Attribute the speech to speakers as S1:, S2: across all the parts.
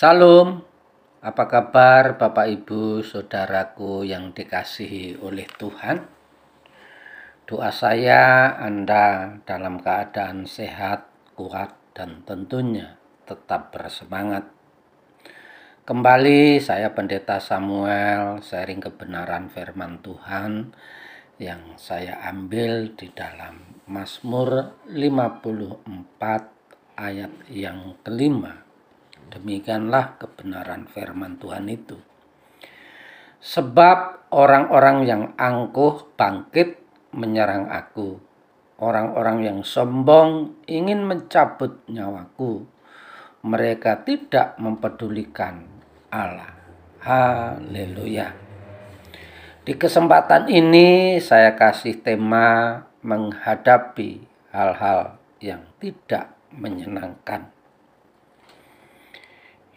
S1: Salam, apa kabar Bapak Ibu Saudaraku yang dikasihi oleh Tuhan? Doa saya Anda dalam keadaan sehat, kuat, dan tentunya tetap bersemangat. Kembali saya Pendeta Samuel sharing kebenaran firman Tuhan yang saya ambil di dalam Mazmur 54 ayat yang kelima Demikianlah kebenaran firman Tuhan itu. Sebab orang-orang yang angkuh bangkit menyerang aku. Orang-orang yang sombong ingin mencabut nyawaku. Mereka tidak mempedulikan Allah. Haleluya. Di kesempatan ini saya kasih tema menghadapi hal-hal yang tidak menyenangkan.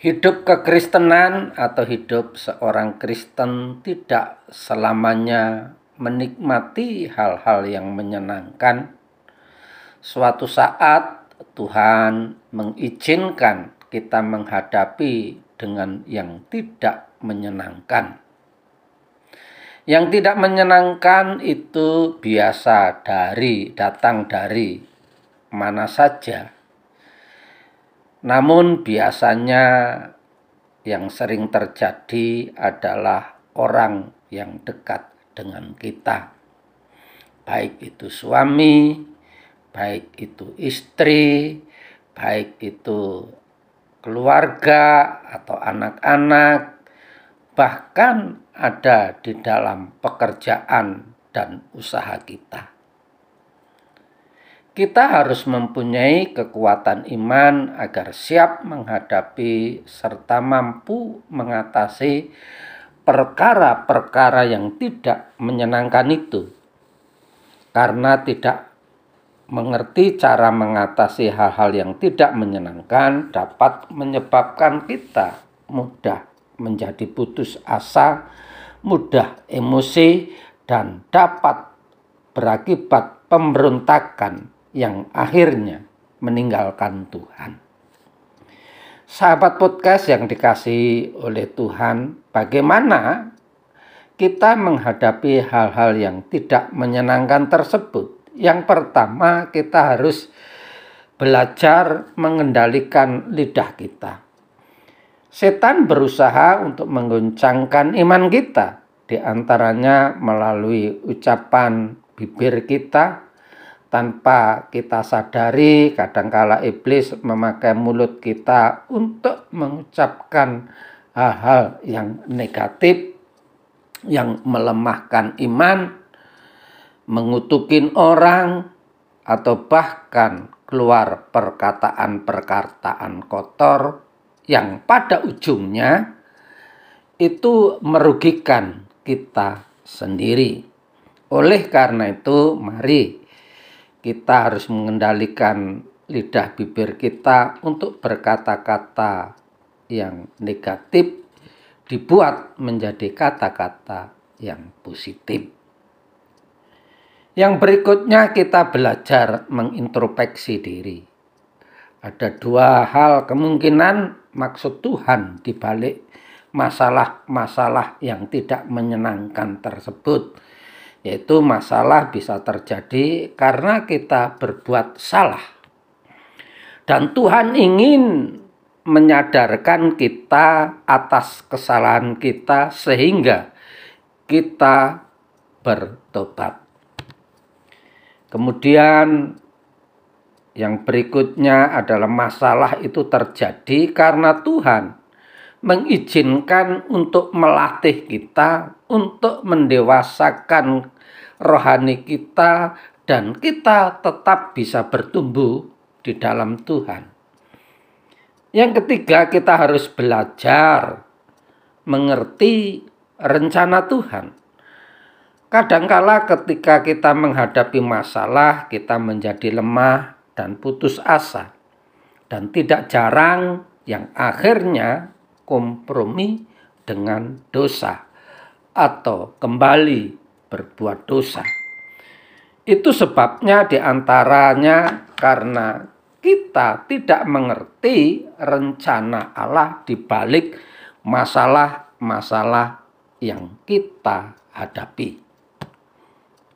S1: Hidup kekristenan atau hidup seorang Kristen tidak selamanya menikmati hal-hal yang menyenangkan. Suatu saat Tuhan mengizinkan kita menghadapi dengan yang tidak menyenangkan. Yang tidak menyenangkan itu biasa dari datang dari mana saja namun biasanya yang sering terjadi adalah orang yang dekat dengan kita. Baik itu suami, baik itu istri, baik itu keluarga atau anak-anak, bahkan ada di dalam pekerjaan dan usaha kita kita harus mempunyai kekuatan iman agar siap menghadapi serta mampu mengatasi perkara-perkara yang tidak menyenangkan itu. Karena tidak mengerti cara mengatasi hal-hal yang tidak menyenangkan dapat menyebabkan kita mudah menjadi putus asa, mudah emosi, dan dapat berakibat pemberontakan yang akhirnya meninggalkan Tuhan. Sahabat podcast yang dikasih oleh Tuhan, bagaimana kita menghadapi hal-hal yang tidak menyenangkan tersebut? Yang pertama, kita harus belajar mengendalikan lidah kita. Setan berusaha untuk mengguncangkan iman kita, di antaranya melalui ucapan bibir kita, tanpa kita sadari kadangkala iblis memakai mulut kita untuk mengucapkan hal-hal yang negatif yang melemahkan iman mengutukin orang atau bahkan keluar perkataan-perkataan kotor yang pada ujungnya itu merugikan kita sendiri. Oleh karena itu, mari kita harus mengendalikan lidah bibir kita untuk berkata-kata yang negatif dibuat menjadi kata-kata yang positif. Yang berikutnya kita belajar mengintrospeksi diri. Ada dua hal kemungkinan maksud Tuhan di balik masalah-masalah yang tidak menyenangkan tersebut yaitu masalah bisa terjadi karena kita berbuat salah. Dan Tuhan ingin menyadarkan kita atas kesalahan kita sehingga kita bertobat. Kemudian yang berikutnya adalah masalah itu terjadi karena Tuhan mengizinkan untuk melatih kita untuk mendewasakan rohani kita dan kita tetap bisa bertumbuh di dalam Tuhan. Yang ketiga, kita harus belajar mengerti rencana Tuhan. Kadangkala ketika kita menghadapi masalah, kita menjadi lemah dan putus asa. Dan tidak jarang yang akhirnya kompromi dengan dosa atau kembali berbuat dosa. Itu sebabnya di antaranya karena kita tidak mengerti rencana Allah di balik masalah-masalah yang kita hadapi.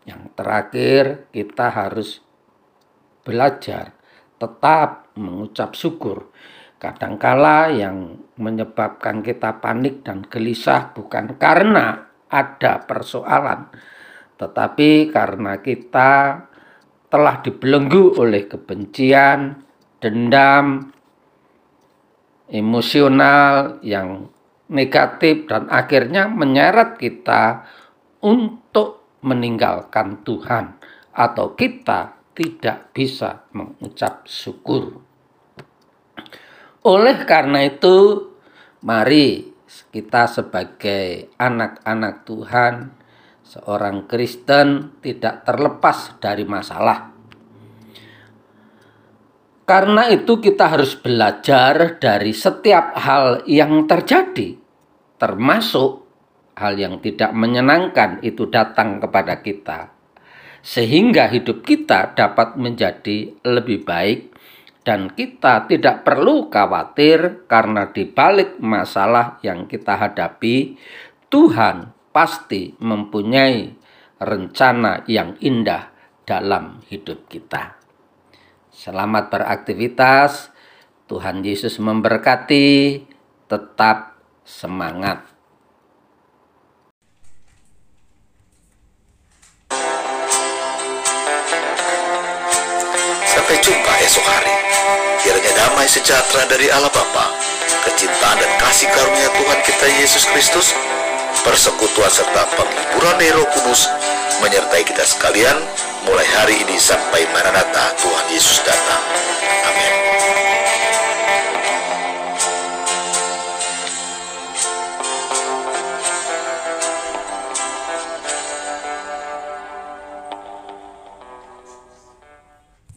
S1: Yang terakhir, kita harus belajar tetap mengucap syukur. Kadangkala yang menyebabkan kita panik dan gelisah bukan karena ada persoalan, tetapi karena kita telah dibelenggu oleh kebencian, dendam, emosional yang negatif dan akhirnya menyeret kita untuk meninggalkan Tuhan atau kita tidak bisa mengucap syukur. Oleh karena itu, mari kita sebagai anak-anak Tuhan Seorang Kristen tidak terlepas dari masalah. Karena itu, kita harus belajar dari setiap hal yang terjadi, termasuk hal yang tidak menyenangkan itu datang kepada kita, sehingga hidup kita dapat menjadi lebih baik, dan kita tidak perlu khawatir karena di balik masalah yang kita hadapi, Tuhan pasti mempunyai rencana yang indah dalam hidup kita. Selamat beraktivitas. Tuhan Yesus memberkati. Tetap semangat.
S2: Sampai jumpa esok hari. Kiranya damai sejahtera dari Allah Bapa, kecintaan dan kasih karunia Tuhan kita Yesus Kristus, persekutuan serta penghiburan Roh Kudus menyertai kita sekalian mulai hari ini sampai Maranatha Tuhan.